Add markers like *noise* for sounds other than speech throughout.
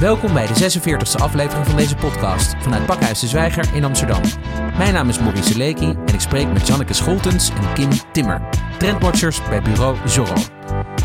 Welkom bij de 46e aflevering van deze podcast vanuit Pakhuis de Zwijger in Amsterdam. Mijn naam is Maurice Leeky en ik spreek met Janneke Scholtens en Kim Timmer, trendwatchers bij bureau Zorro.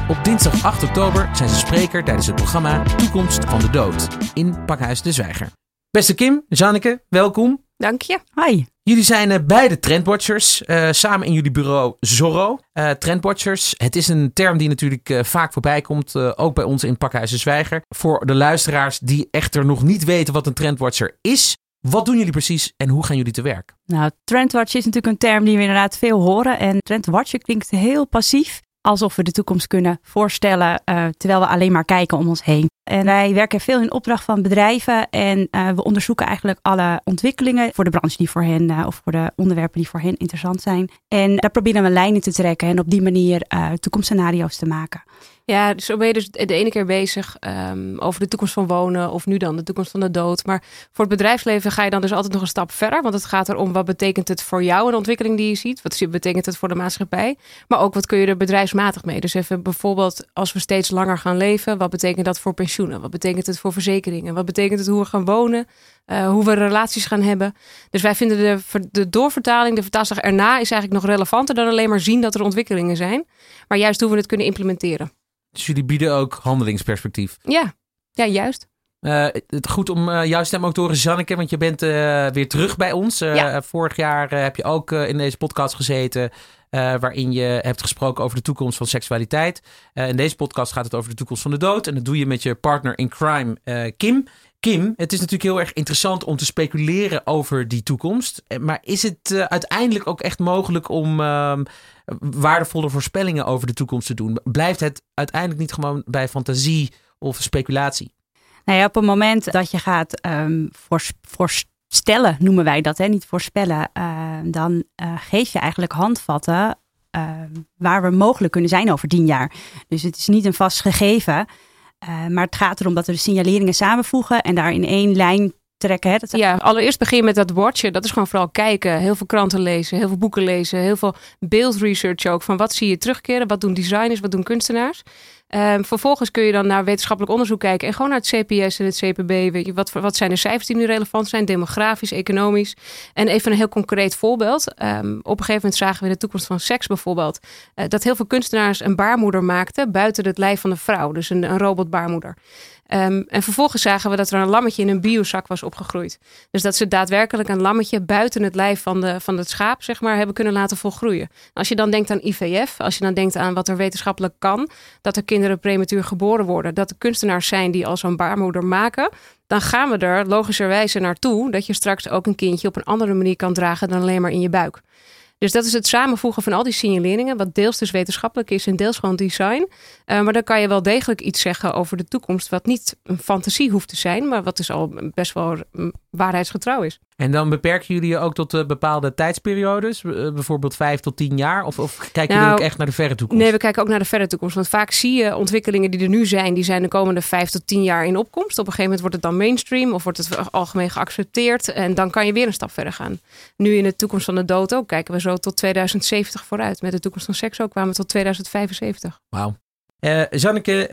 Op dinsdag 8 oktober zijn ze spreker tijdens het programma Toekomst van de Dood in Pakhuis de Zwijger. Beste Kim, Janneke, welkom. Dank je. Hi. Jullie zijn uh, beide trendwatchers, uh, samen in jullie bureau Zorro. Uh, trendwatchers, het is een term die natuurlijk vaak voorbij komt, ook bij ons in Pakhuis de Zwijger. Voor de luisteraars die echter nog niet weten wat een trendwatcher is, wat doen jullie precies en hoe gaan jullie te werk? Nou, trendwatch is natuurlijk een term die we inderdaad veel horen. En trendwatcher klinkt heel passief alsof we de toekomst kunnen voorstellen, uh, terwijl we alleen maar kijken om ons heen. En wij werken veel in opdracht van bedrijven en uh, we onderzoeken eigenlijk alle ontwikkelingen voor de branche die voor hen uh, of voor de onderwerpen die voor hen interessant zijn. En daar proberen we lijnen te trekken en op die manier toekomstscenario's te maken. Ja, zo ben je dus de ene keer bezig um, over de toekomst van wonen of nu dan de toekomst van de dood. Maar voor het bedrijfsleven ga je dan dus altijd nog een stap verder. Want het gaat erom wat betekent het voor jou een ontwikkeling die je ziet. Wat betekent het voor de maatschappij. Maar ook wat kun je er bedrijfsmatig mee. Dus even bijvoorbeeld als we steeds langer gaan leven. Wat betekent dat voor pensioenen? Wat betekent het voor verzekeringen? Wat betekent het hoe we gaan wonen? Uh, hoe we relaties gaan hebben. Dus wij vinden de, de doorvertaling, de vertaalslag erna is eigenlijk nog relevanter dan alleen maar zien dat er ontwikkelingen zijn. Maar juist hoe we het kunnen implementeren. Dus jullie bieden ook handelingsperspectief. Ja, ja juist. Uh, het goed om uh, jouw stem ook te horen, Janneke, want je bent uh, weer terug bij ons. Ja. Vorig jaar heb je ook in deze podcast gezeten, waarin je hebt gesproken over de toekomst van seksualiteit. in deze podcast gaat het over de toekomst van de dood. En dat doe je met je partner in crime, Kim. Kim, het is natuurlijk heel erg interessant om te speculeren over die toekomst. Maar is het uiteindelijk ook echt mogelijk om ehm, waardevolle voorspellingen over de toekomst te doen? Blijft het uiteindelijk niet gewoon bij fantasie of speculatie? Nou ja, op het moment dat je gaat um, voorstellen, noemen wij dat, hè, niet voorspellen, uh, dan uh, geef je eigenlijk handvatten waar we mogelijk kunnen zijn over tien jaar. Dus het is niet een vast gegeven, eh, maar het gaat erom dat we de signaleringen samenvoegen en daar in één lijn trekken. Hè? Dat ja, allereerst begin je met dat watchen. Dat is gewoon vooral kijken. Heel veel kranten lezen, heel veel boeken lezen, heel veel beeldresearch ook. Van wat zie je terugkeren, wat doen designers, wat doen kunstenaars. Um, vervolgens kun je dan naar wetenschappelijk onderzoek kijken en gewoon naar het CPS en het CPB. Weet je, wat, wat zijn de cijfers die nu relevant zijn, demografisch, economisch. En even een heel concreet voorbeeld. Um, op een gegeven moment zagen we de toekomst van seks bijvoorbeeld uh, dat heel veel kunstenaars een baarmoeder maakten buiten het lijf van de vrouw, dus een, een robotbaarmoeder. Um, en vervolgens zagen we dat er een lammetje in een biozak was opgegroeid. Dus dat ze daadwerkelijk een lammetje buiten het lijf van, de, van het schaap, zeg maar, hebben kunnen laten volgroeien. Als je dan denkt aan IVF, als je dan denkt aan wat er wetenschappelijk kan, dat er kinderen prematuur geboren worden, dat er kunstenaars zijn die al zo'n baarmoeder maken, dan gaan we er logischerwijze naartoe dat je straks ook een kindje op een andere manier kan dragen dan alleen maar in je buik. Dus dat is het samenvoegen van al die signaleringen, wat deels dus wetenschappelijk is en deels gewoon design. Uh, maar dan kan je wel degelijk iets zeggen over de toekomst, wat niet een fantasie hoeft te zijn, maar wat dus al best wel waarheidsgetrouw is. En dan beperken jullie je ook tot uh, bepaalde tijdsperiodes, uh, bijvoorbeeld vijf tot tien jaar? Of, of kijken nou, jullie ook echt naar de verre toekomst? Nee, we kijken ook naar de verre toekomst. Want vaak zie je ontwikkelingen die er nu zijn, die zijn de komende vijf tot tien jaar in opkomst. Op een gegeven moment wordt het dan mainstream of wordt het algemeen geaccepteerd. En dan kan je weer een stap verder gaan. Nu in de toekomst van de dood ook kijken we zo tot 2070 vooruit. Met de toekomst van seks ook kwamen we tot 2075. Wauw. Uh, Janneke,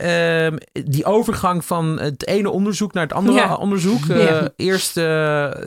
uh, die overgang van het ene onderzoek naar het andere ja. onderzoek. Uh, ja. Eerst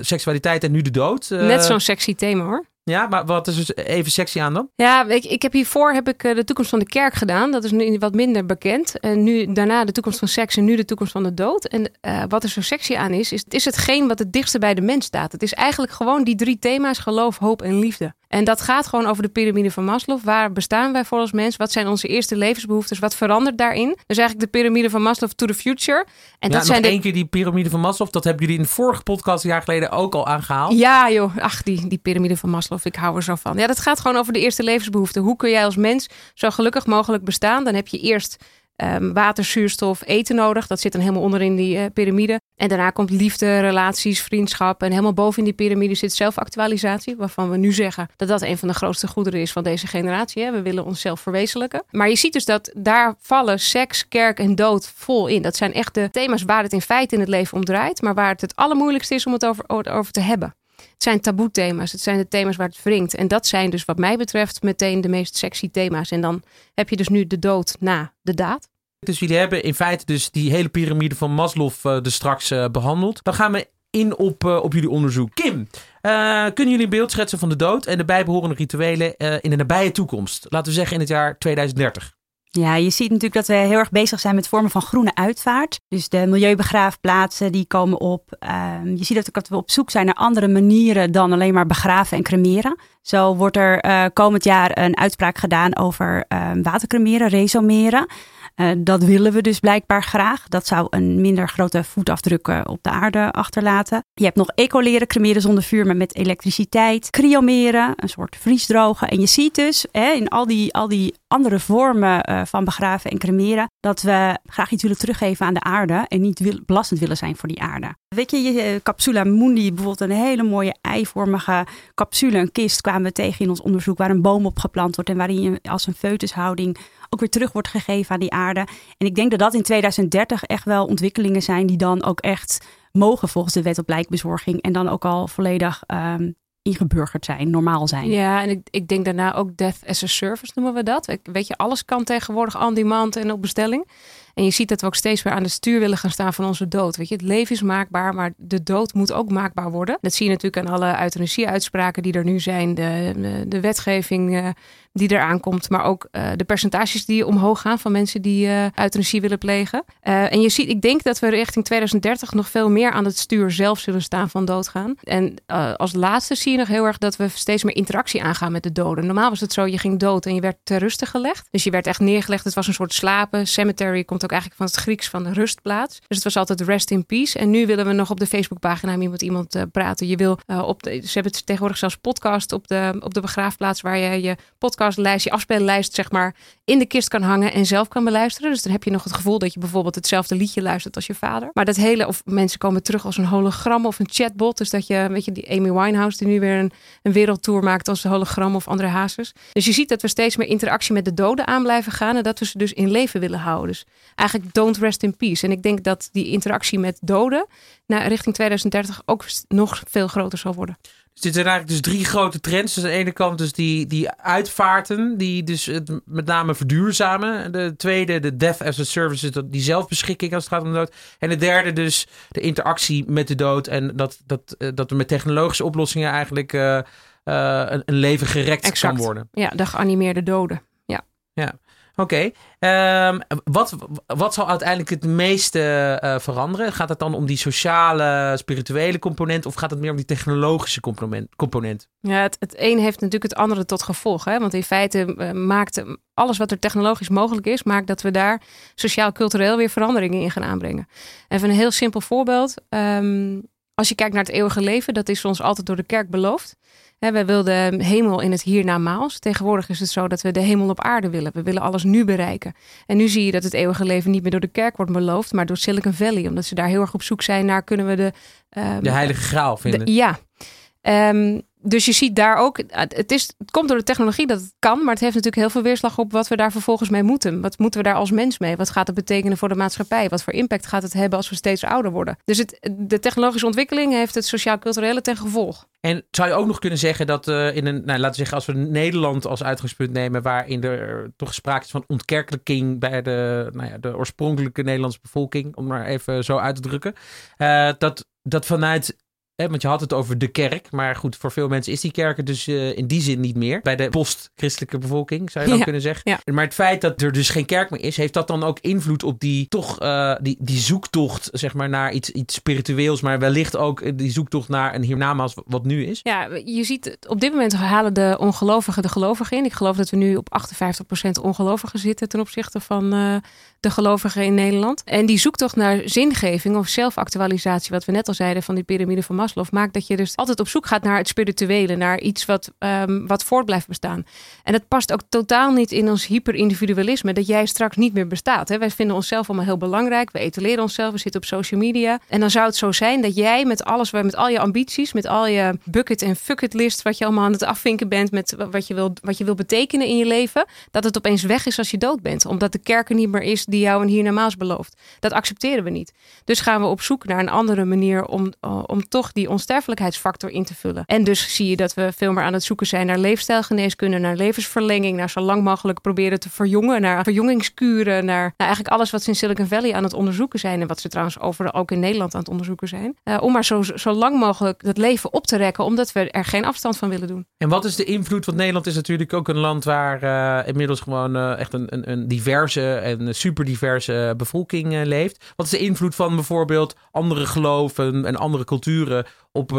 seksualiteit en nu de dood. Net zo'n sexy thema hoor. Ja, maar wat is er even sexy aan dan? Ja, ik, ik heb hiervoor heb ik de toekomst van de kerk gedaan. Dat is nu wat minder bekend. En nu daarna de toekomst van seks en nu de toekomst van de dood. En uh, wat er zo sexy aan is, is, het is hetgeen wat het dichtste bij de mens staat. Het is eigenlijk gewoon die drie thema's: geloof, hoop en liefde. En dat gaat gewoon over de piramide van Maslow. Waar bestaan wij voor als mens? Wat zijn onze eerste levensbehoeftes? Wat verandert daarin? Dus eigenlijk de piramide van Maslow to the future. En ja, dat zijn de... één keer die piramide van Maslow. Dat hebben jullie in de vorige podcast een jaar geleden ook al aangehaald. Ja joh, ach die, die piramide van Maslow. Ik hou er zo van. Ja, dat gaat gewoon over de eerste levensbehoeften. Hoe kun jij als mens zo gelukkig mogelijk bestaan? Dan heb je eerst um, water, zuurstof, eten nodig. Dat zit dan helemaal onderin die uh, piramide. En daarna komt liefde, relaties, vriendschap. En helemaal boven in die piramide zit zelfactualisatie. Waarvan we nu zeggen dat dat een van de grootste goederen is van deze generatie. Hè? We willen onszelf verwezenlijken. Maar je ziet dus dat daar vallen seks, kerk en dood vol in. Dat zijn echt de thema's waar het in feite in het leven om draait. Maar waar het het allermoeilijkste is om het over, over te hebben. Het zijn taboe thema's. Het zijn de thema's waar het wringt. En dat zijn dus wat mij betreft meteen de meest sexy thema's. En dan heb je dus nu de dood na de daad. Dus jullie hebben in feite dus die hele piramide van Maslow uh, straks uh, behandeld. Dan gaan we in op, uh, op jullie onderzoek. Kim, kunnen jullie een beeld schetsen van de dood en de bijbehorende rituelen in de nabije toekomst? Laten we zeggen in het jaar 2030. Ja, je ziet natuurlijk dat we heel erg bezig zijn met vormen van groene uitvaart. Dus de milieubegraafplaatsen die komen op. Um, je ziet dat we op zoek zijn naar andere manieren dan alleen maar begraven en cremeren. Zo wordt er uh, komend jaar een uitspraak gedaan over uh, watercremeren, resomeren. Uh, dat willen we dus blijkbaar graag. Dat zou een minder grote voetafdruk op de aarde achterlaten. Je hebt nog ecoleren, cremeren zonder vuur, maar met elektriciteit. Cryomeren, een soort vriesdrogen. En je ziet dus hè, in al die, al die andere vormen uh, van begraven en cremeren, dat we graag iets willen teruggeven aan de aarde en niet belastend willen zijn voor die aarde. Weet je, je Capsula mundi, bijvoorbeeld een hele mooie eivormige capsule, een kist, kwamen we tegen in ons onderzoek, waar een boom op geplant wordt en waarin je als een foetushouding ook weer terug wordt gegeven aan die aarde. En ik denk dat dat in 2030 echt wel ontwikkelingen zijn die dan ook echt mogen volgens de wet op lijkbezorging en dan ook al volledig um, ingeburgerd zijn, normaal zijn. Ja, en ik, ik denk daarna ook death as a service noemen we dat. Weet je, alles kan tegenwoordig on demand en op bestelling. En je ziet dat we ook steeds weer aan de stuur willen gaan staan van onze dood. Weet je, het leven is maakbaar, maar de dood moet ook maakbaar worden. Dat zie je natuurlijk aan alle euthanasie-uitspraken die er nu zijn, de, de, wetgeving uh, die eraan komt, maar ook uh, de percentages die omhoog gaan van mensen die uh, euthanasie willen plegen. en je ziet, ik denk dat we richting 2030 nog veel meer aan het stuur zelf zullen staan van doodgaan. En als laatste zie je nog heel erg dat we steeds meer interactie aangaan met de doden. Normaal was het zo, je ging dood en je werd ter ruste gelegd. Dus je werd echt neergelegd. Het was een soort slapen. Cemetery komt ook eigenlijk van het Grieks van de rustplaats. Dus het was altijd rest in peace. En nu willen we nog op de Facebookpagina met iemand uh, praten. Je wil uh, op de, ze hebben het tegenwoordig zelfs podcast op de, op de begraafplaats waar je je podcastlijst, je afspeellijst zeg maar in de kist kan hangen en zelf kan beluisteren. Dus dan heb je nog het gevoel dat je bijvoorbeeld hetzelfde liedje luistert als je vader. Maar dat hele, of mensen komen terug als een hologram of een chatbot. Dus dat je, weet je, die Amy Winehouse die nu weer een, een wereldtour maakt als een hologram of andere hazes. Dus je ziet dat we steeds meer interactie met de doden aan blijven gaan en dat we ze dus in leven willen houden. Dus eigenlijk don't rest in peace. En ik denk dat die interactie met doden naar richting 2030 ook nog veel groter zal worden. Dus dit zijn eigenlijk dus drie grote trends. Dus aan de ene kant dus die, die uitvaarten, die dus het met name verduurzamen. De tweede, de death as a service, die zelfbeschikking als het gaat om de dood. En de derde dus de interactie met de dood. En dat, dat, eh, dat er met technologische oplossingen eigenlijk uh, uh, een, een, leven gerekt exact. kan worden. Ja, de geanimeerde doden. Ja. Ja. Oké. Um, wat, wat zal uiteindelijk het meeste uh, veranderen? Gaat het dan om die sociale, spirituele component of gaat het meer om die technologische component? Ja, het, het een heeft natuurlijk het andere tot gevolg. Hè? Want in feite uh, maakt alles wat er technologisch mogelijk is, maakt dat we daar sociaal-cultureel weer veranderingen in gaan aanbrengen. Even een heel simpel voorbeeld. Um, als je kijkt naar het eeuwige leven, dat is ons altijd door de kerk beloofd. We wilden hemel in het hiernamaals. Tegenwoordig is het zo dat we de hemel op aarde willen. We willen alles nu bereiken. En nu zie je dat het eeuwige leven niet meer door de kerk wordt beloofd, maar door Silicon Valley. Omdat ze daar heel erg op zoek zijn naar kunnen we de... Um, de heilige graal vinden. De, ja. Um, dus je ziet daar ook, het, is, het komt door de technologie dat het kan, maar het heeft natuurlijk heel veel weerslag op wat we daar vervolgens mee moeten. Wat moeten we daar als mens mee? Wat gaat het betekenen voor de maatschappij? Wat voor impact gaat het hebben als we steeds ouder worden? Dus het, de technologische ontwikkeling heeft het sociaal-culturele ten gevolg. En zou je ook nog kunnen zeggen dat uh, in een, nou, laten we zeggen, als we Nederland als uitgangspunt nemen, waarin er toch sprake is van ontkerkelijking bij de, nou ja, de oorspronkelijke Nederlandse bevolking, om maar even zo uit te drukken, uh, dat, dat vanuit want je had het over de kerk. Maar goed, voor veel mensen is die kerk er dus uh, in die zin niet meer. Bij de post-christelijke bevolking, zou je dan ja, kunnen zeggen. Ja. Maar het feit dat er dus geen kerk meer is, heeft dat dan ook invloed op die, toch, uh, die, die zoektocht zeg maar, naar iets, iets spiritueels. Maar wellicht ook die zoektocht naar een hiernamaals wat nu is. Ja, je ziet op dit moment halen de ongelovigen de gelovigen in. Ik geloof dat we nu op 58% ongelovigen zitten ten opzichte van uh, de gelovigen in Nederland. En die zoektocht naar zingeving of zelfactualisatie, wat we net al zeiden van die piramide van Maslow, maakt dat je dus altijd op zoek gaat naar het spirituele, naar iets wat, um, wat voort blijft bestaan. En dat past ook totaal niet in ons hyperindividualisme, dat jij straks niet meer bestaat. Hè? Wij vinden onszelf allemaal heel belangrijk, we etaleren onszelf, we zitten op social media. En dan zou het zo zijn dat jij met alles, met al je ambities, met al je bucket en fuck it list, wat je allemaal aan het afvinken bent met wat je wil, wat je wil betekenen in je leven, dat het opeens weg is als je dood bent. Omdat de kerk er niet meer is die jou een hiernamaals belooft. Dat accepteren we niet. Dus gaan we op zoek naar een andere manier om, om toch die onsterfelijkheidsfactor in te vullen. En dus zie je dat we veel meer aan het zoeken zijn naar leefstijlgeneeskunde, naar levensverlenging, naar zo lang mogelijk proberen te verjongen, naar verjongingskuren, naar, naar eigenlijk alles wat ze in Silicon Valley aan het onderzoeken zijn en wat ze trouwens overal ook in Nederland aan het onderzoeken zijn. Uh, om maar zo, zo lang mogelijk het leven op te rekken, omdat we er geen afstand van willen doen. En wat is de invloed? Want Nederland is natuurlijk ook een land waar uh, inmiddels gewoon uh, echt een, een, een, diverse en super diverse bevolking leeft. Wat is de invloed van bijvoorbeeld andere geloven en andere culturen op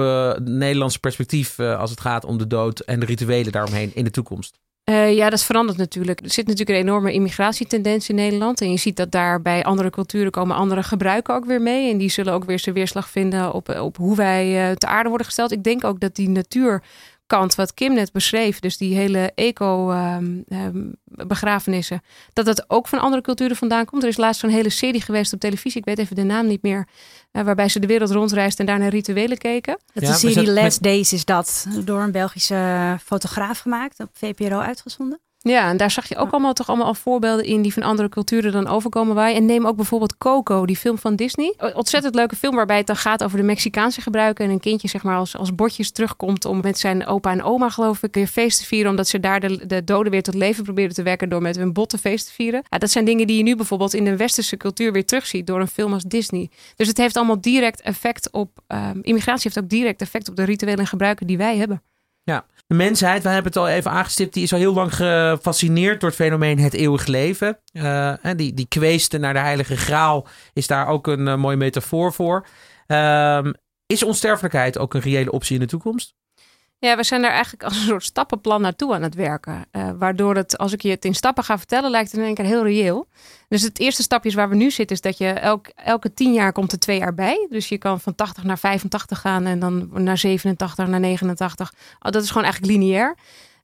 Nederlandse perspectief als het gaat om de dood en de rituelen daaromheen in de toekomst? Ja, dat verandert natuurlijk. Er zit natuurlijk een enorme immigratietendens in Nederland. En je ziet dat daar bij andere culturen komen andere gebruiken ook weer mee. En die zullen ook weer zijn weerslag vinden op, op hoe wij uh, te aarde worden gesteld. Ik denk ook dat die natuur kant, wat Kim net beschreef, dus die hele eco-begrafenissen, ehm, ehm, dat dat ook van andere culturen vandaan komt. Er is laatst zo'n hele serie geweest op televisie, ik weet even de naam niet meer, uh, waarbij ze de wereld rondreist en daar naar rituelen keken. Dat ja, de serie Last Days is dat, door een Belgische fotograaf gemaakt, op VPRO uitgezonden. Ja, en daar zag je ook allemaal toch allemaal al voorbeelden in die van andere culturen dan overkomen wij. En neem ook bijvoorbeeld Coco, die film van Disney. Ontzettend leuke film waarbij het dan gaat over de Mexicaanse gebruiken. En een kindje zeg maar als, als botjes terugkomt om met zijn opa en oma geloof ik weer feest te vieren. Omdat ze daar de, de doden weer tot leven proberen te wekken door met hun botten feest te vieren. Ja, dat zijn dingen die je nu bijvoorbeeld in de westerse cultuur weer terugziet door een film als Disney. Dus het heeft allemaal direct effect op, um, immigratie heeft ook direct effect op de rituelen en gebruiken die wij hebben. Ja, de mensheid, we hebben het al even aangestipt, die is al heel lang gefascineerd door het fenomeen het eeuwig leven. Uh, die, die kweesten naar de heilige graal is daar ook een uh, mooie metafoor voor. Uh, is onsterfelijkheid ook een reële optie in de toekomst? Ja, we zijn daar eigenlijk als een soort stappenplan naartoe aan het werken. Uh, waardoor het, als ik je het in stappen ga vertellen, lijkt het in één keer heel reëel. Dus het eerste stapje is waar we nu zitten, is dat je elk, elke tien jaar komt er twee jaar bij. Dus je kan van 80 naar 85 gaan en dan naar 87 naar 89. Oh, dat is gewoon eigenlijk lineair.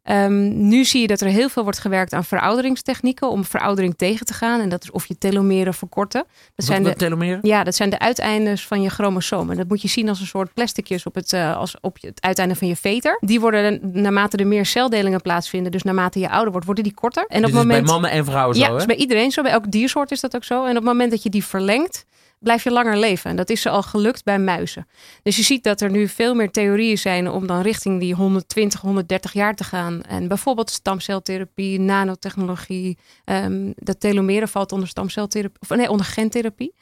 Um, nu zie je dat er heel veel wordt gewerkt aan verouderingstechnieken om veroudering tegen te gaan. En dat is of je telomeren verkorten. Dat wat, zijn de telomeren? Ja, dat zijn de uiteindes van je chromosomen. Dat moet je zien als een soort plasticjes op het, uh, als op het uiteinde van je veter. Die worden naarmate er meer celdelingen plaatsvinden, dus naarmate je ouder wordt, worden die korter. En op dus moment, bij mannen en vrouwen zo, Ja, dus bij iedereen zo. Bij elk diersoort is dat ook zo. En op het moment dat je die verlengt, blijf je langer leven. En dat is al gelukt bij muizen. Dus je ziet dat er nu veel meer theorieën zijn om dan richting die 120, 130 jaar te gaan. En bijvoorbeeld stamceltherapie, nanotechnologie. Um, dat telomeren valt onder stamceltherapie, of nee, onder gentherapie.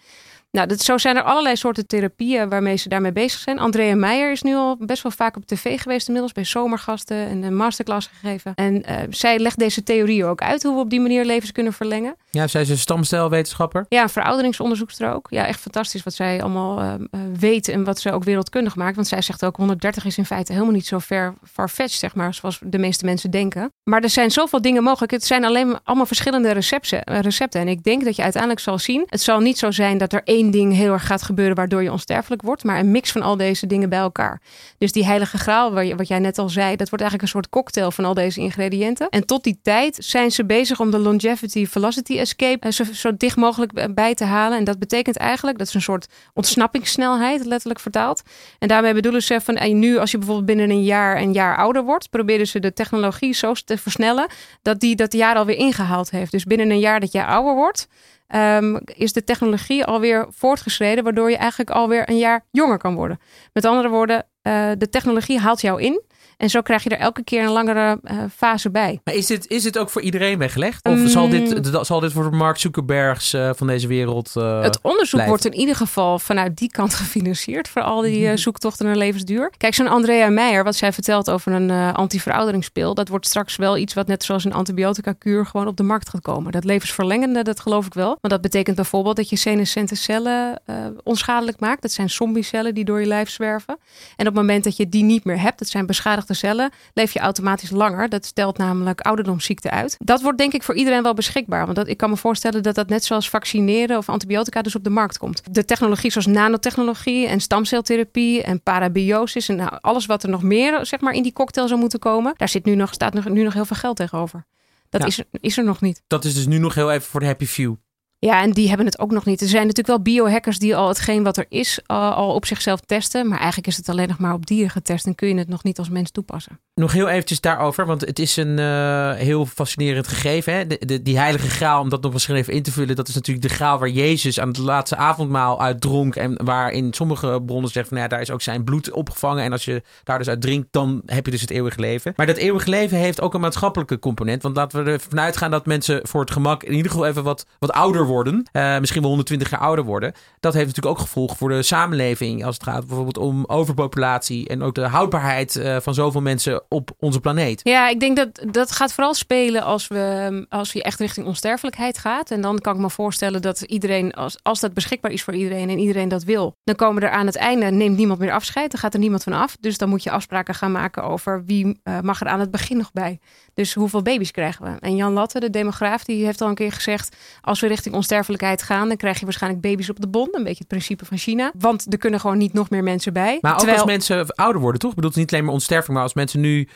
Nou, dat, zo zijn er allerlei soorten therapieën waarmee ze daarmee bezig zijn. Andrea Meijer is nu al best wel vaak op tv geweest inmiddels bij zomergasten en een masterclass gegeven. En uh, zij legt deze theorie ook uit hoe we op die manier levens kunnen verlengen. Ja, zij is een stamcelwetenschapper. Ja, een verouderingsonderzoekster ook. Ja, echt fantastisch wat zij allemaal uh, weet en wat ze ook wereldkundig maakt. Want zij zegt ook 130 is in feite helemaal niet zo ver farfetched, zeg maar, zoals de meeste mensen denken. Maar er zijn zoveel dingen mogelijk. Het zijn alleen allemaal verschillende recepten. recepten. En ik denk dat je uiteindelijk zal zien, het zal niet zo zijn dat er één ding heel erg gaat gebeuren waardoor je onsterfelijk wordt, maar een mix van al deze dingen bij elkaar. Dus die heilige graal, wat jij net al zei, dat wordt eigenlijk een soort cocktail van al deze ingrediënten. En tot die tijd zijn ze bezig om de longevity velocity escape eh, zo, dicht mogelijk bij te halen. En dat betekent eigenlijk, dat is een soort ontsnappingssnelheid, letterlijk vertaald. En daarmee bedoelen ze van, nu als je bijvoorbeeld binnen een jaar een jaar ouder wordt, proberen ze de technologie zo te versnellen dat die dat jaar alweer ingehaald heeft. Dus binnen een jaar dat je ouder wordt, um, is de technologie alweer voortgeschreden, waardoor je eigenlijk alweer een jaar jonger kan worden. Met andere woorden, uh, de technologie haalt jou in. En zo krijg je er elke keer een langere uh, fase bij. Maar is dit, is dit ook voor iedereen weggelegd? Of zal, dit, mm. zal dit voor Mark Zuckerbergs uh, van deze wereld. Uh, het onderzoek wordt in ieder geval vanuit die kant *laughs* gefinancierd. Voor al die uh, zoektochten naar levensduur. Kijk, zo'n Andrea Meijer, wat zij vertelt over een anti-verouderingspil. Dat wordt straks wel iets wat net zoals een antibiotica-kuur gewoon op de markt gaat komen. Dat levensverlengende, dat geloof ik wel. Want dat betekent bijvoorbeeld dat je senescente cellen onschadelijk maakt. Dat zijn zombiecellen die door je lijf zwerven. En op het moment dat je die niet meer hebt, dat zijn beschadigde cellen, leef je automatisch langer. Dat stelt namelijk ouderdomsziekte uit. Dat wordt denk ik voor iedereen wel beschikbaar. Want dat, ik kan me voorstellen dat dat net zoals vaccineren of antibiotica dus op de markt komt. De technologie zoals nanotechnologie en stamceltherapie en parabiosis en nou, alles wat er nog meer zeg maar, in die cocktail zou moeten komen. Daar zit nu nog, staat nog, nu nog heel veel geld tegenover. Dat is, is er nog niet. Dat is dus nu nog heel even voor de happy few. Ja, en die hebben het ook nog niet. Er zijn natuurlijk wel biohackers die al hetgeen wat er is al op zichzelf testen. Maar eigenlijk is het alleen nog maar op dieren getest en kun je het nog niet als mens toepassen. Nog heel eventjes daarover, want het is een uh, heel fascinerend gegeven. Hè? Die heilige graal, om dat nog misschien even in te vullen. Dat is natuurlijk de graal waar Jezus aan het laatste avondmaal uit dronk. En waar in sommige bronnen zeggen van ja, daar is ook zijn bloed opgevangen. En als je daar dus uit drinkt, dan heb je dus het eeuwige leven. Maar dat eeuwige leven heeft ook een maatschappelijke component. Want laten we ervan uitgaan dat mensen voor het gemak in ieder geval even wat, wat ouder worden. Uh, misschien wel 120 jaar ouder worden. Dat heeft natuurlijk ook gevolgen voor de samenleving. Als het gaat bijvoorbeeld om overpopulatie. En ook de houdbaarheid uh, van zoveel mensen op onze planeet. Ja, ik denk dat dat gaat vooral spelen als, we, als je echt richting onsterfelijkheid gaat. En dan kan ik me voorstellen dat iedereen, als, als dat beschikbaar is voor iedereen en iedereen dat wil, dan komen er aan het einde, neemt niemand meer afscheid. Dan gaat er niemand van af. Dus dan moet je afspraken gaan maken over wie uh, mag er aan het begin nog bij. Dus hoeveel baby's krijgen we? En Jan Latte, de demograaf, die heeft al een keer gezegd: als we richting onsterfelijkheid gaan, dan krijg je waarschijnlijk baby's op de bon. Een beetje het principe van China. Want er kunnen gewoon niet nog meer mensen bij. Maar ook als mensen ouder worden, toch? Ik bedoel, het niet alleen maar onsterfelijk, maar als mensen nu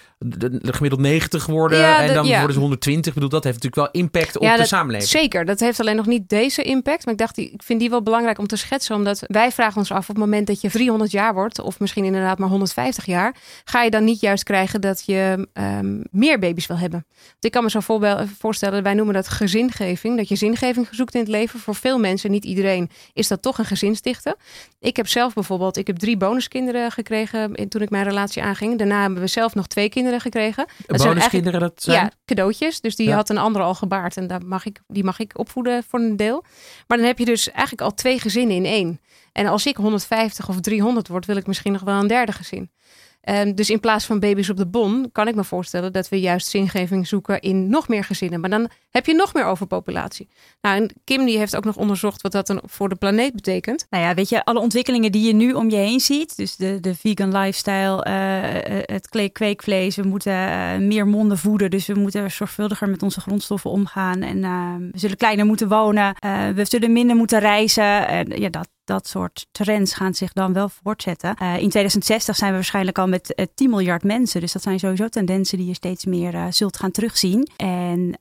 gemiddeld 90 worden en dan worden ze 120. Ik bedoel, dat heeft natuurlijk wel impact op de samenleving. Zeker, dat heeft alleen nog niet deze impact. Maar ik dacht, ik vind die wel belangrijk om te schetsen. Omdat wij vragen ons af op het moment dat je 300 jaar wordt, of misschien inderdaad maar 150 jaar, ga je dan niet juist krijgen dat je um, meer baby's wil hebben. Want ik kan me zo voorstellen, wij noemen dat gezingeving. Dat je zingeving zoekt in het leven. Voor veel mensen, niet iedereen, is dat toch een gezinsdichten. Ik heb zelf bijvoorbeeld, ik heb drie bonuskinderen gekregen toen ik mijn relatie aanging. Daarna hebben we zelf nog twee kinderen gekregen. Dat bonuskinderen, dat zijn? Ja, cadeautjes. Dus die had een andere al gebaard en daar mag ik, die mag ik opvoeden voor een deel. Maar dan heb je dus eigenlijk al twee gezinnen in één. En als ik 150 of 300 word, wil ik misschien nog wel een derde gezin. Um, dus in plaats van baby's op de bon, kan ik me voorstellen dat we juist zingeving zoeken in nog meer gezinnen. Maar dan heb je nog meer overpopulatie. Nou, en Kim die heeft ook nog onderzocht wat dat dan voor de planeet betekent. Nou ja, weet je, alle ontwikkelingen die je nu om je heen ziet. Dus de, de vegan lifestyle, uh, het kweekvlees. We moeten uh, meer monden voeden. Dus we moeten zorgvuldiger met onze grondstoffen omgaan. En we zullen kleiner moeten wonen. we zullen minder moeten reizen. En ja, dat, dat soort trends gaan zich dan wel voortzetten. Uh, in 2060 zijn we waarschijnlijk al met uh, 10 miljard mensen. Dus dat zijn sowieso tendensen die je steeds meer uh, zult gaan terugzien. En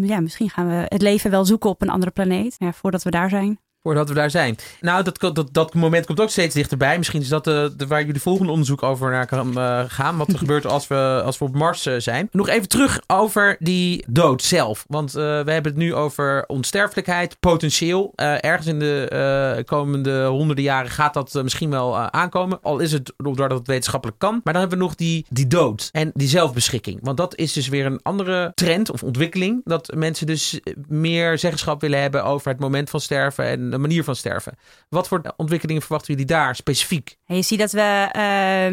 ja, misschien gaan we het leven wel zoeken op een andere planeet. Voordat we daar zijn voordat we daar zijn. Nou, dat, dat, dat moment komt ook steeds dichterbij. Misschien is dat de, de waar jullie volgende onderzoek over naar kan uh, gaan. Wat er *laughs* gebeurt als we, als we op Mars uh, zijn. Nog even terug over die dood zelf. Want we hebben het nu over onsterfelijkheid, potentieel. ergens in de komende honderden jaren gaat dat misschien wel aankomen. Al is het doordat het wetenschappelijk kan. Maar dan hebben we nog die, die dood en die zelfbeschikking. Want dat is dus weer een andere trend of ontwikkeling. Dat mensen dus meer zeggenschap willen hebben over het moment van sterven en de manier van sterven. Wat voor ontwikkelingen verwachten jullie daar specifiek? Je ziet dat we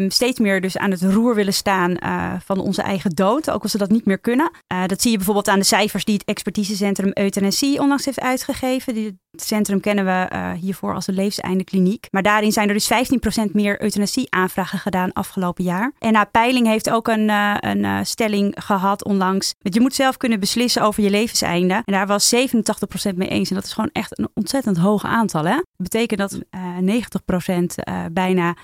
uh, steeds meer dus aan het roer willen staan uh, van onze eigen dood, ook als we dat niet meer kunnen. Uh, dat zie je bijvoorbeeld aan de cijfers die het expertisecentrum euthanasie onlangs heeft uitgegeven. Die, het centrum kennen we uh, hiervoor als de levenseinde kliniek. Maar daarin zijn er dus 15% meer euthanasie-aanvragen gedaan afgelopen jaar. En na peiling heeft ook een, een stelling gehad onlangs. Dat je moet zelf kunnen beslissen over je levenseinde. En daar was 87% mee eens. En dat is gewoon echt een ontzettend hoog aantal. Hè? Dat betekent dat uh, 90% uh, bijna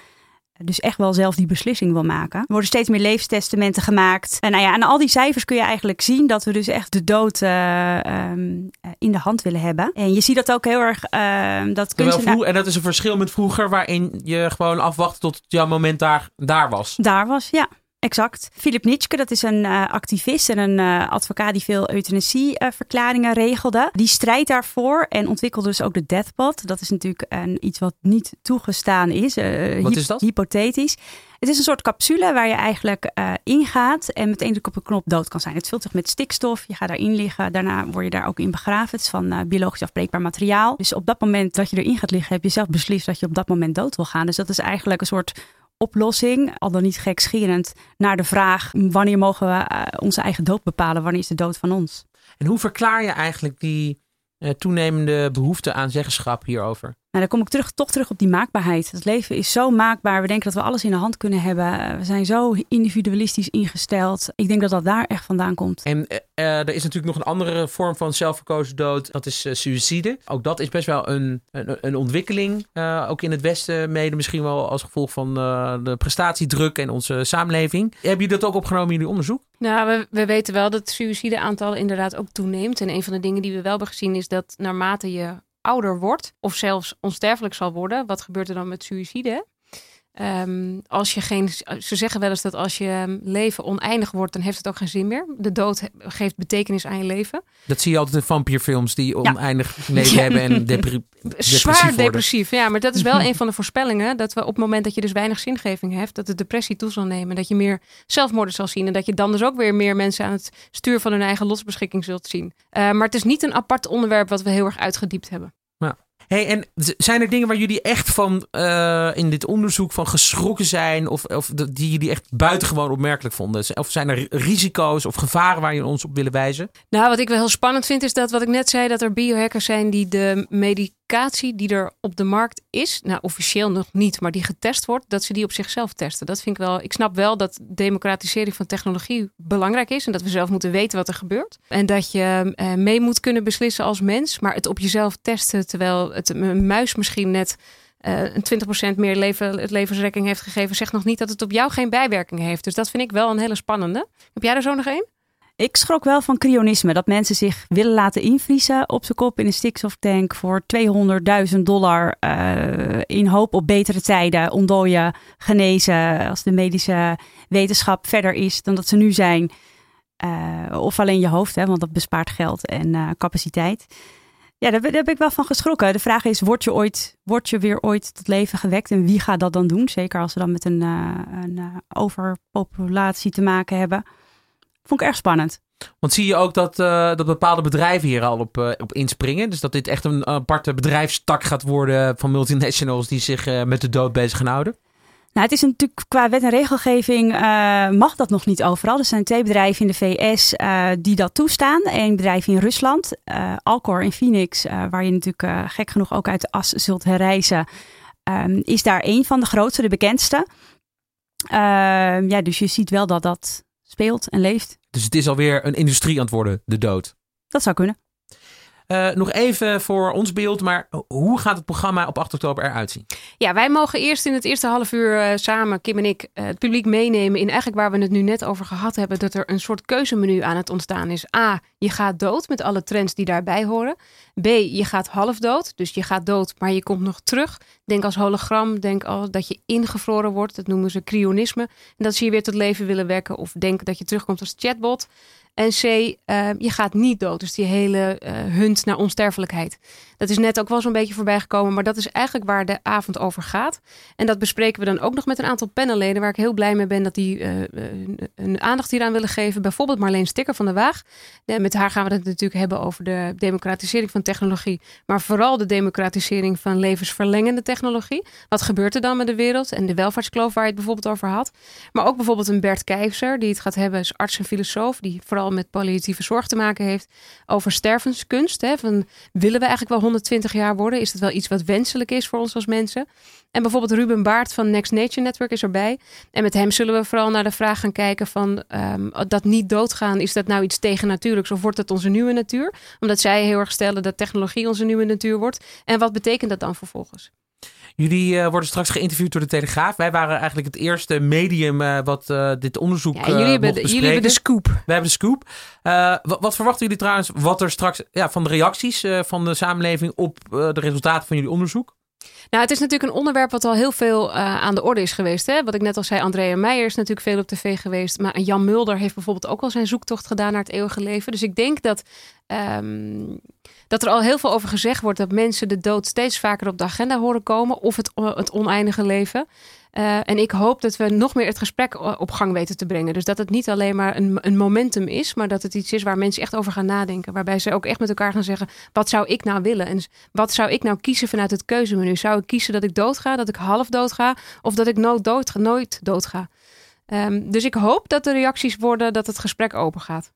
dus echt wel zelf die beslissing wil maken. Er worden steeds meer levenstestamenten gemaakt. En nou ja, aan al die cijfers kun je eigenlijk zien dat we dus echt de dood uh, um, in de hand willen hebben. En je ziet dat ook heel erg. Uh, dat kunstenaar... En dat is een verschil met vroeger, waarin je gewoon afwacht tot jouw moment daar, daar was. Daar was, ja. Exact. Philip Nitschke, dat is een uh, activist en een uh, advocaat die veel euthanasieverklaringen uh, regelde. Die strijdt daarvoor en ontwikkelde dus ook de deathbot. Dat is natuurlijk een, iets wat niet toegestaan is. wat is dat? Hypothetisch. Het is een soort capsule waar je eigenlijk ingaat en meteen op een knop dood kan zijn. Het vult zich met stikstof. Je gaat daarin liggen. Daarna word je daar ook in begraven. Het is van biologisch afbreekbaar materiaal. Dus op dat moment dat je erin gaat liggen, heb je zelf beslist dat je op dat moment dood wil gaan. Dus dat is eigenlijk een soort oplossing, al dan niet gekscherend, naar de vraag: wanneer mogen we eh, onze eigen dood bepalen? Wanneer is de dood van ons? En hoe verklaar je eigenlijk die uh, toenemende behoefte aan zeggenschap hierover? Nou, dan kom ik terug, toch terug op die maakbaarheid. Het leven is zo maakbaar. We denken dat we alles in de hand kunnen hebben. We zijn zo individualistisch ingesteld. Ik denk dat dat daar echt vandaan komt. En uh, er is natuurlijk nog een andere vorm van zelfverkozen dood. Dat is uh, suïcide. Ook dat is best wel een, een, een ontwikkeling. Uh, ook in het Westen mede misschien wel als gevolg van de prestatiedruk en onze samenleving. Hebben jullie dat ook opgenomen in jullie onderzoek? Nou, we, we weten wel dat het suïcideaantal inderdaad ook toeneemt. En een van de dingen die we wel hebben gezien is dat naarmate je ouder wordt of zelfs onsterfelijk zal worden, wat gebeurt er dan met suïcide? Um, als je geen, ze zeggen wel eens dat als je leven oneindig wordt, dan heeft het ook geen zin meer. De dood geeft betekenis aan je leven. Dat zie je altijd in vampierfilms die oneindig leven hebben en *laughs* depri depressief Zwaar worden. depressief, ja. Maar dat is wel een van de voorspellingen. Dat we op het moment dat je dus weinig zingeving hebt, dat de depressie toe zal nemen. Dat je meer zelfmoorden zal zien. En dat je dan dus ook weer meer mensen aan het stuur van hun eigen lotsbeschikking zult zien. Uh, maar het is niet een apart onderwerp wat we heel erg uitgediept hebben. Hey, en zijn er dingen waar jullie echt van uh, in dit onderzoek van geschrokken zijn? Of, of die jullie echt buitengewoon opmerkelijk vonden? Of zijn er risico's of gevaren waar je ons op willen wijzen? Nou, wat ik wel heel spannend vind, is dat wat ik net zei, dat er biohackers zijn die de medicatie die er op de markt is, nou officieel nog niet, maar die getest wordt, dat ze die op zichzelf testen. Dat vind ik wel. Ik snap wel dat democratisering van technologie belangrijk is en dat we zelf moeten weten wat er gebeurt. En dat je uh, mee moet kunnen beslissen als mens, maar het op jezelf testen terwijl het een muis misschien net uh, een 20% meer leven, het levensrekking heeft gegeven, zegt nog niet dat het op jou geen bijwerking heeft. Dus dat vind ik wel een hele spannende. Heb jij er zo nog één? Ik schrok wel van cryonisme. Dat mensen zich willen laten invriezen op zijn kop in een stikstoftank voor 200.000 dollar. Uh, in hoop op betere tijden, ontdooien, genezen. Als de medische wetenschap verder is dan dat ze nu zijn. Uh, of alleen je hoofd, hè, want dat bespaart geld en uh, capaciteit. Ja, daar, ben ik wel van geschrokken. De vraag is, word je, ooit, word je weer ooit tot leven gewekt? En wie gaat dat dan doen? Zeker als we dan met een, een overpopulatie te maken hebben. Vond ik erg spannend. Want zie je ook dat, uh, dat bepaalde bedrijven hier al op, op inspringen? Dus dat dit echt een aparte bedrijfstak gaat worden van multinationals die zich met de dood bezig gaan houden? Nou, het is natuurlijk qua wet en regelgeving mag dat nog niet overal. Er zijn twee bedrijven in de VS die dat toestaan. Eén bedrijf in Rusland, Alcor in Phoenix, waar je natuurlijk gek genoeg ook uit de as zult herreizen, um, is daar één van de grootste, de bekendste. Ehm, ja, dus je ziet wel dat dat speelt en leeft. Dus het is alweer een industrie aan het worden, de dood? Dat zou kunnen. Uh, nog even voor ons beeld, maar hoe gaat het programma op 8 oktober eruit zien? Ja, wij mogen eerst in het eerste half uur uh, samen, Kim en ik, uh, het publiek meenemen in eigenlijk waar we het nu net over gehad hebben, dat er een soort keuzemenu aan het ontstaan is. A, je gaat dood met alle trends die daarbij horen. B, je gaat half dood, dus je gaat dood, maar je komt nog terug. Denk als hologram, denk al dat je ingevroren wordt, dat noemen ze cryonisme. En dat ze je weer tot leven willen wekken of denk dat je terugkomt als chatbot. En C, uh, je gaat niet dood. Dus die hele uh, hunt naar onsterfelijkheid. Dat is net ook wel zo'n beetje voorbij gekomen. Maar dat is eigenlijk waar de avond over gaat. En dat bespreken we dan ook nog met een aantal panelleden. Waar ik heel blij mee ben dat die uh, een aandacht hieraan willen geven. Bijvoorbeeld Marleen Stikker van de Waag. met haar gaan we het natuurlijk hebben over de democratisering van technologie. Maar vooral de democratisering van levensverlengende technologie. Wat gebeurt er dan met de wereld? En de welvaartskloof waar je het bijvoorbeeld over had. Maar ook bijvoorbeeld een Bert Keijzer. Die het gaat hebben, is arts en filosoof. Die vooral met palliatieve zorg te maken heeft. Over stervenskunst. Hè, van, willen we eigenlijk wel 120 jaar worden? Is dat wel iets wat wenselijk is voor ons als mensen? En bijvoorbeeld Ruben Baart van Next Nature Network is erbij. En met hem zullen we vooral naar de vraag gaan kijken van um, dat niet doodgaan. Is dat nou iets tegennatuurlijks of wordt dat onze nieuwe natuur? Omdat zij heel erg stellen dat technologie onze nieuwe natuur wordt. En wat betekent dat dan vervolgens? Jullie uh, worden straks geïnterviewd door de Telegraaf. Wij waren eigenlijk het eerste medium uh, wat uh, dit onderzoek ja, jullie, hebben de, jullie hebben de scoop. Wij hebben de scoop. Wat, wat, verwachten jullie trouwens wat er straks ja, van de reacties van de samenleving op de resultaten van jullie onderzoek? Nou, het is natuurlijk een onderwerp wat al heel veel uh, aan de orde is geweest. Hè? Wat ik net al zei, Andrea Meijer is natuurlijk veel op tv geweest. Maar Jan Mulder heeft bijvoorbeeld ook al zijn zoektocht gedaan naar het eeuwige leven. Dus ik denk dat, um, dat er al heel veel over gezegd wordt dat mensen de dood steeds vaker op de agenda horen komen. Of het, het oneindige leven. Uh, en ik hoop dat we nog meer het gesprek op gang weten te brengen. Dus dat het niet alleen maar een, een, momentum is, maar dat het iets is waar mensen echt over gaan nadenken. Waarbij ze ook echt met elkaar gaan zeggen: wat zou ik nou willen? En wat zou ik nou kiezen vanuit het keuzemenu? Zou ik kiezen dat ik doodga, dat ik half doodga, of dat ik nooit, dood, nooit doodga? Um, dus ik hoop dat de reacties worden dat het gesprek open gaat.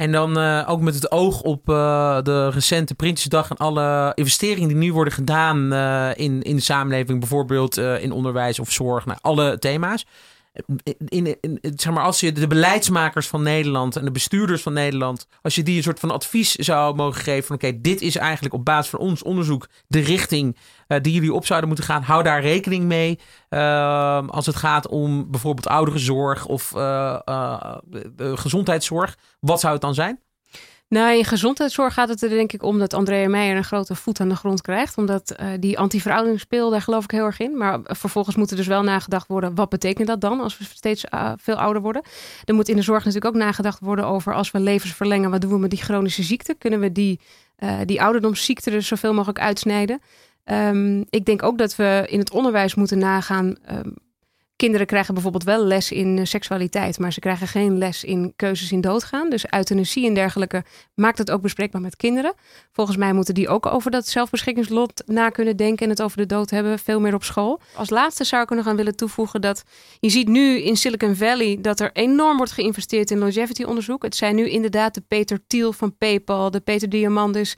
En dan uh, ook met het oog op uh, de recente Prinsjesdag en alle investeringen die nu worden gedaan uh, in, in de samenleving, bijvoorbeeld in onderwijs of zorg, naar nou, alle thema's in, in, zeg maar, als je de beleidsmakers van Nederland en de bestuurders van Nederland, als je die een soort van advies zou mogen geven van oké, dit is eigenlijk op basis van ons onderzoek de richting uh, die jullie op zouden moeten gaan, hou daar rekening mee uh, als het gaat om bijvoorbeeld ouderenzorg of uh, gezondheidszorg. Wat zou het dan zijn? Nou, in gezondheidszorg gaat het er denk ik om dat Andrea Meijer een grote voet aan de grond krijgt. Omdat uh, die anti-verouderingsspeel, daar geloof ik heel erg in. Maar vervolgens moet er dus wel nagedacht worden, wat betekent dat dan als we steeds uh, veel ouder worden? Er moet in de zorg natuurlijk ook nagedacht worden over als we levens verlengen, wat doen we met die chronische ziekte? Kunnen we die, uh, die ouderdomsziekte er zoveel mogelijk uitsnijden? Um, ik denk ook dat we in het onderwijs moeten nagaan... Um, Kinderen krijgen bijvoorbeeld wel les in eh, seksualiteit, maar ze krijgen geen les in keuzes in doodgaan. Dus euthanasie en dergelijke maakt het ook bespreekbaar met kinderen. Volgens mij moeten die ook over dat zelfbeschikingslot na kunnen denken en het over de dood hebben, veel meer op school. Als laatste zou ik nog aan willen toevoegen dat je ziet nu in Silicon Valley dat er enorm wordt geïnvesteerd in longevity onderzoek. Het zijn nu inderdaad de Peter Thiel van PayPal, de Peter Diamandis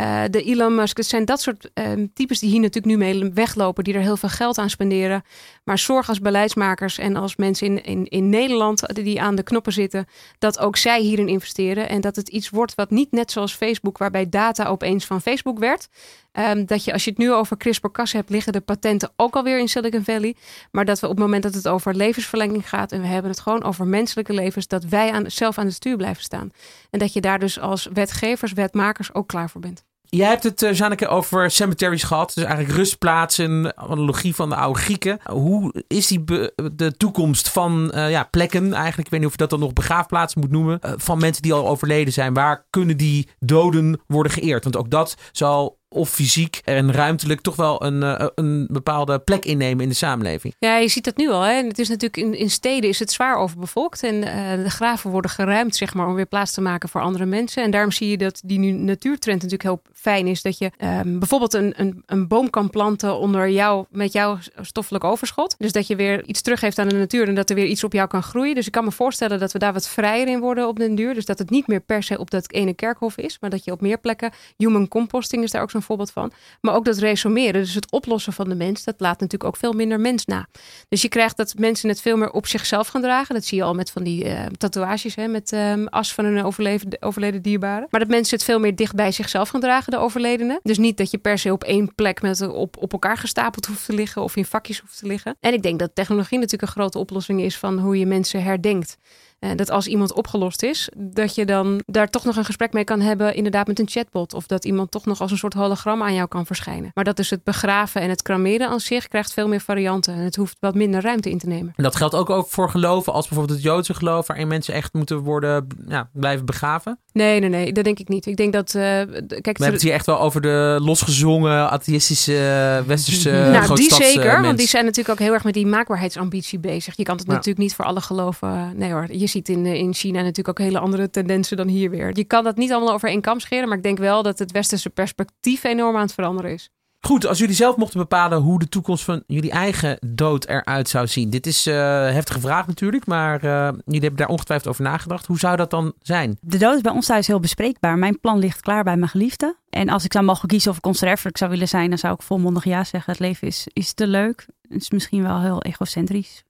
uh, de Elon Musk. Het zijn dat soort uh, types die hier natuurlijk nu mee weglopen, die er heel veel geld aan spenderen. Maar zorg als beleidsmakers en als mensen in, in, in Nederland die aan de knoppen zitten, dat ook zij hierin investeren. En dat het iets wordt wat niet net zoals Facebook, waarbij data opeens van Facebook werd. Um, dat je als je het nu over CRISPR-Cas hebt, liggen de patenten ook alweer in Silicon Valley. Maar dat we op het moment dat het over levensverlenging gaat en we hebben het gewoon over menselijke levens, dat wij aan, zelf aan het stuur blijven staan. En dat je daar dus als wetgevers, wetmakers ook klaar voor bent. Jij hebt het, uh, Janneke, over cemeteries gehad. Dus eigenlijk rustplaatsen, analogie van de oude Grieken. Hoe is die de toekomst van uh, ja, plekken eigenlijk? Ik weet niet of je dat dan nog begraafplaatsen moet noemen. Uh, van mensen die al overleden zijn. Waar kunnen die doden worden geëerd? Want ook dat zal of fysiek en ruimtelijk toch wel een, eh, een bepaalde plek innemen in de samenleving. Ja, je ziet dat nu al. Hè? Het is natuurlijk in, in steden is het zwaar overbevolkt en uh, de graven worden geruimd, zeg maar, om weer plaats te maken voor andere mensen. En daarom zie je dat die nu natuurtrend natuurlijk heel fijn is. Dat je um, bijvoorbeeld een, een, een boom kan planten onder jou, met jouw stoffelijk overschot. Dus dat je weer iets teruggeeft aan de natuur en dat er weer iets op jou kan groeien. Dus ik kan me voorstellen dat we daar wat vrijer in worden op den duur. Dus dat het niet meer per se op dat ene kerkhof is, maar dat je op meer plekken, human composting is daar ook zo'n voorbeeld van. Maar ook dat resumeren, dus het oplossen van de mens, dat laat natuurlijk ook veel minder mens na. Dus je krijgt dat mensen het veel meer op zichzelf gaan dragen. Dat zie je al met van die uh, tatoeages, hè, met um, as van een overleden, overleden dierbare. Maar dat mensen het veel meer dicht bij zichzelf gaan dragen, de overledene. Dus niet dat je per se op één plek met, op, op elkaar gestapeld hoeft te liggen of in vakjes hoeft te liggen. En ik denk dat technologie natuurlijk een grote oplossing is van hoe je mensen herdenkt. Uh, dat als iemand opgelost is, dat je dan daar toch nog een gesprek mee kan hebben, inderdaad met een chatbot. Of dat iemand toch nog als een soort hologram aan jou kan verschijnen. Maar dat is het begraven en het krameren aan zich krijgt veel meer varianten. En het hoeft wat minder ruimte in te nemen. En dat geldt ook, ook voor geloven, als bijvoorbeeld het Joodse geloof, waarin mensen echt moeten worden, ja, blijven begraven? Nee, nee, nee, dat denk ik niet. Ik denk dat. Uh, kijk, We hebben het hier echt wel over de losgezongen, atheïstische, westerse. nou, die zeker, want die zijn natuurlijk ook heel erg met die maakbaarheidsambitie bezig. Je kan het natuurlijk niet voor alle geloven. Nee hoor, je ziet in, in China natuurlijk ook hele andere tendensen dan hier weer. Je kan dat niet allemaal over één kam scheren, maar ik denk wel dat het westerse perspectief enorm aan het veranderen is. Goed, als jullie zelf mochten bepalen hoe de toekomst van jullie eigen dood eruit zou zien. Dit is uh, heftige vraag natuurlijk, maar uh, jullie hebben daar ongetwijfeld over nagedacht. Hoe zou dat dan zijn? De dood is bij ons thuis heel bespreekbaar. Mijn plan ligt klaar bij mijn geliefde. En als ik zou mogen kiezen of ik conservator zou willen zijn, dan zou ik volmondig ja zeggen. Het leven is, is te leuk. Het is misschien wel heel egocentrisch,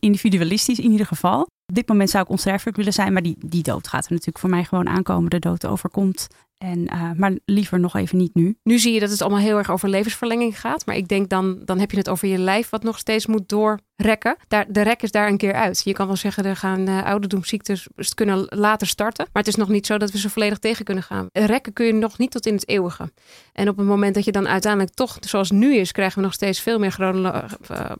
individualistisch in ieder geval. Op dit moment zou ik onsterfelijk willen zijn, maar die, die dood gaat er natuurlijk voor mij gewoon aankomen. De dood overkomt en, uh, maar liever nog even niet nu. Nu zie je dat het allemaal heel erg over levensverlenging gaat. Maar ik denk dan, dan heb je het over je lijf wat nog steeds moet doorrekken. Daar, de rek is daar een keer uit. Je kan wel zeggen, er gaan uh, ouderdomsziektes kunnen later starten. Maar het is nog niet zo dat we ze volledig tegen kunnen gaan. Rekken kun je nog niet tot in het eeuwige. En op het moment dat je dan uiteindelijk toch, zoals nu is, krijgen we nog steeds veel meer uh,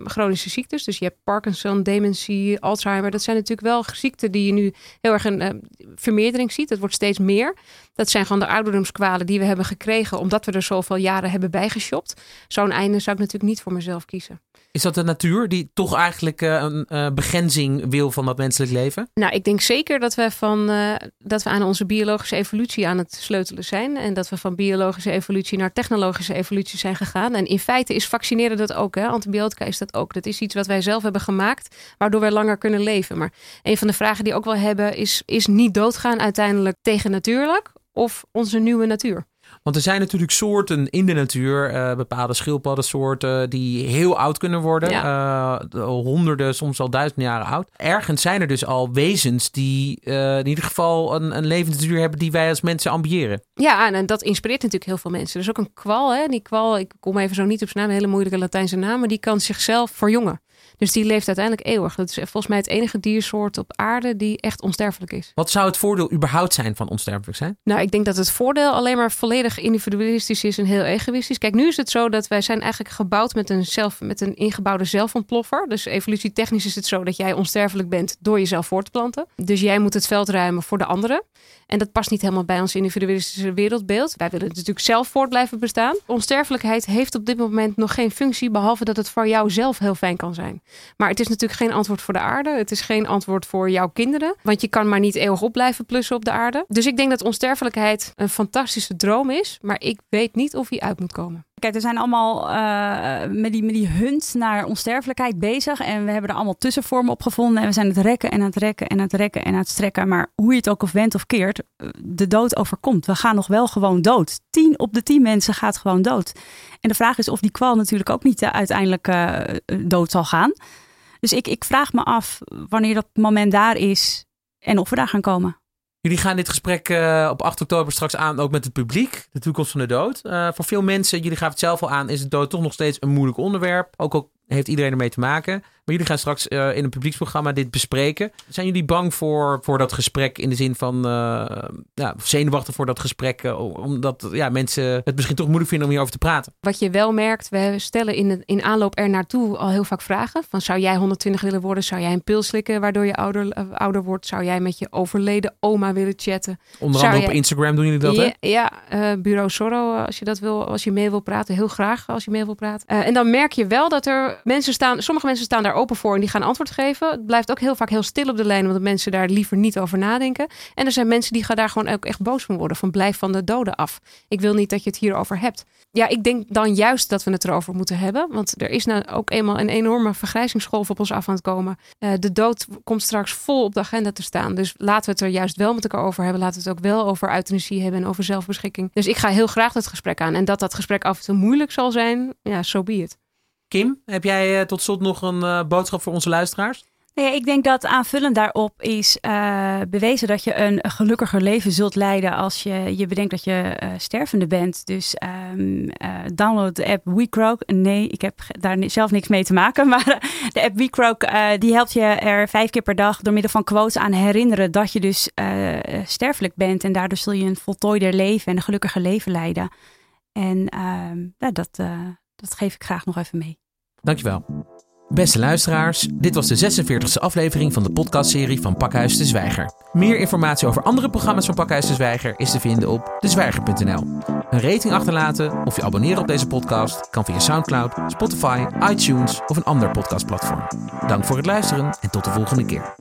chronische ziektes. Dus je hebt Parkinson, dementie, Alzheimer. Dat zijn natuurlijk wel ziekten die je nu heel erg een vermeerdering ziet. Het wordt steeds meer. Dat zijn gewoon de ouderdomskwalen die we hebben gekregen omdat we er zoveel jaren hebben bijgeshopt. Zo'n einde zou ik natuurlijk niet voor mezelf kiezen. Is dat de natuur die toch eigenlijk uh, een uh, begrenzing wil van dat menselijk leven? Nou, ik denk zeker dat we, van, uh, dat we aan onze biologische evolutie aan het sleutelen zijn. En dat we van biologische evolutie naar technologische evolutie zijn gegaan. En in feite is vaccineren dat ook. Hè? Antibiotica is dat ook. Dat is iets wat wij zelf hebben gemaakt, waardoor wij langer kunnen leven. Maar een van de vragen die ook wel hebben is: is niet doodgaan uiteindelijk tegen natuurlijk of onze nieuwe natuur? Want er zijn natuurlijk soorten in de natuur, uh, bepaalde schildpaddensoorten, die heel oud kunnen worden. Ja. Uh, honderden, soms al duizenden jaren oud. Ergens zijn er dus al wezens die uh, in ieder geval een, een levende natuur hebben die wij als mensen ambiëren. Ja, en dat inspireert natuurlijk heel veel mensen. Er is ook een kwal, hè? die kwal, ik kom even zo niet op zijn naam, een hele moeilijke Latijnse naam, maar die kan zichzelf verjongen. Dus die leeft uiteindelijk eeuwig. Dat is volgens mij het enige diersoort op aarde die echt onsterfelijk is. Wat zou het voordeel überhaupt zijn van onsterfelijk zijn? Nou, ik denk dat het voordeel alleen maar volledig individualistisch is en heel egoïstisch. Kijk, nu is het zo dat wij zijn eigenlijk gebouwd met een, zelf, met een ingebouwde zelfontploffer. Dus evolutietechnisch is het zo dat jij onsterfelijk bent door jezelf voort te planten. Dus jij moet het veld ruimen voor de anderen. En dat past niet helemaal bij ons individualistische wereldbeeld. Wij willen natuurlijk zelf voort blijven bestaan. Onsterfelijkheid heeft op dit moment nog geen functie, behalve dat het voor jou zelf heel fijn kan zijn. Maar het is natuurlijk geen antwoord voor de aarde. Het is geen antwoord voor jouw kinderen. Want je kan maar niet eeuwig op blijven plussen op de aarde. Dus ik denk dat onsterfelijkheid een fantastische droom is. Maar ik weet niet of hij uit moet komen. Kijk, er zijn allemaal uh, met, die, met die hunt naar onsterfelijkheid bezig. En we hebben er allemaal tussenvormen op gevonden. En we zijn het rekken en het rekken en het rekken en het strekken. Maar hoe je het ook of wendt of keert, de dood overkomt. We gaan nog wel gewoon dood. Tien op de tien mensen gaat gewoon dood. En de vraag is of die kwal natuurlijk ook niet uh, uiteindelijk dood zal gaan. Dus ik, ik vraag me af wanneer dat moment daar is en of we daar gaan komen. Jullie gaan dit gesprek uh, op 8 oktober straks aan, ook met het publiek. De toekomst van de dood. Uh, voor veel mensen, jullie gaven het zelf al aan, is de dood toch nog steeds een moeilijk onderwerp. Ook al heeft iedereen ermee te maken. Maar jullie gaan straks uh, in een publieksprogramma dit bespreken. Zijn jullie bang voor, voor dat gesprek in de zin van uh, ja, zenuwachtig voor dat gesprek? Uh, omdat ja, mensen het misschien toch moeilijk vinden om hierover te praten. Wat je wel merkt, we stellen in, de, in aanloop er naartoe al heel vaak vragen. Van zou jij 120 willen worden? Zou jij een pil slikken waardoor je ouder, ouder wordt? Zou jij met je overleden oma willen chatten? Onder andere op Instagram doen jullie dat ja, hè? Ja, bureau Sorro als je dat wil, als je mee wil praten. Heel graag als je mee wil praten. en dan merk je wel dat er mensen staan, sommige mensen staan daar open voor en die gaan antwoord geven. Het blijft ook heel vaak heel stil op de lijn, omdat mensen daar liever niet over nadenken. En er zijn mensen die gaan daar gewoon ook echt boos van worden. Van blijf van de doden af. Ik wil niet dat je het hierover hebt. Ja, ik denk dan juist dat we het erover moeten hebben. Want er is nou ook eenmaal een enorme vergrijzingsgolf op ons af aan het komen. Uh, de dood komt straks vol op de agenda te staan. Dus laten we het er juist wel met elkaar over hebben. Laten we het ook wel over euthanasie hebben en over zelfbeschikking. Dus ik ga heel graag dat gesprek aan. En dat dat gesprek af en toe moeilijk zal zijn, ja, so be. Kim, heb jij uh, tot slot nog een uh, boodschap voor onze luisteraars? Nee, ik denk dat aanvullend daarop is uh, bewezen dat je een gelukkiger leven zult leiden als je je bedenkt dat je uh, stervende bent. Dus uh, download de app WeCroak. Nee, ik heb daar zelf niks mee te maken, *laughs* maar de app WeCroak die helpt je er vijf keer per dag door middel van quotes aan herinneren dat je dus sterfelijk bent. En daardoor zul je een voltooider leven en een gelukkiger leven leiden. En ja, dat, dat geef ik graag nog even mee. Dankjewel. Beste luisteraars, dit was de 46e aflevering van de podcastserie van Pakhuis de Zwijger. Meer informatie over andere programma's van Pakhuis de Zwijger is te vinden op dezwijger.nl. Een rating achterlaten of je abonneren op deze podcast kan via SoundCloud, Spotify, iTunes of een ander podcastplatform. Dank voor het luisteren en tot de volgende keer.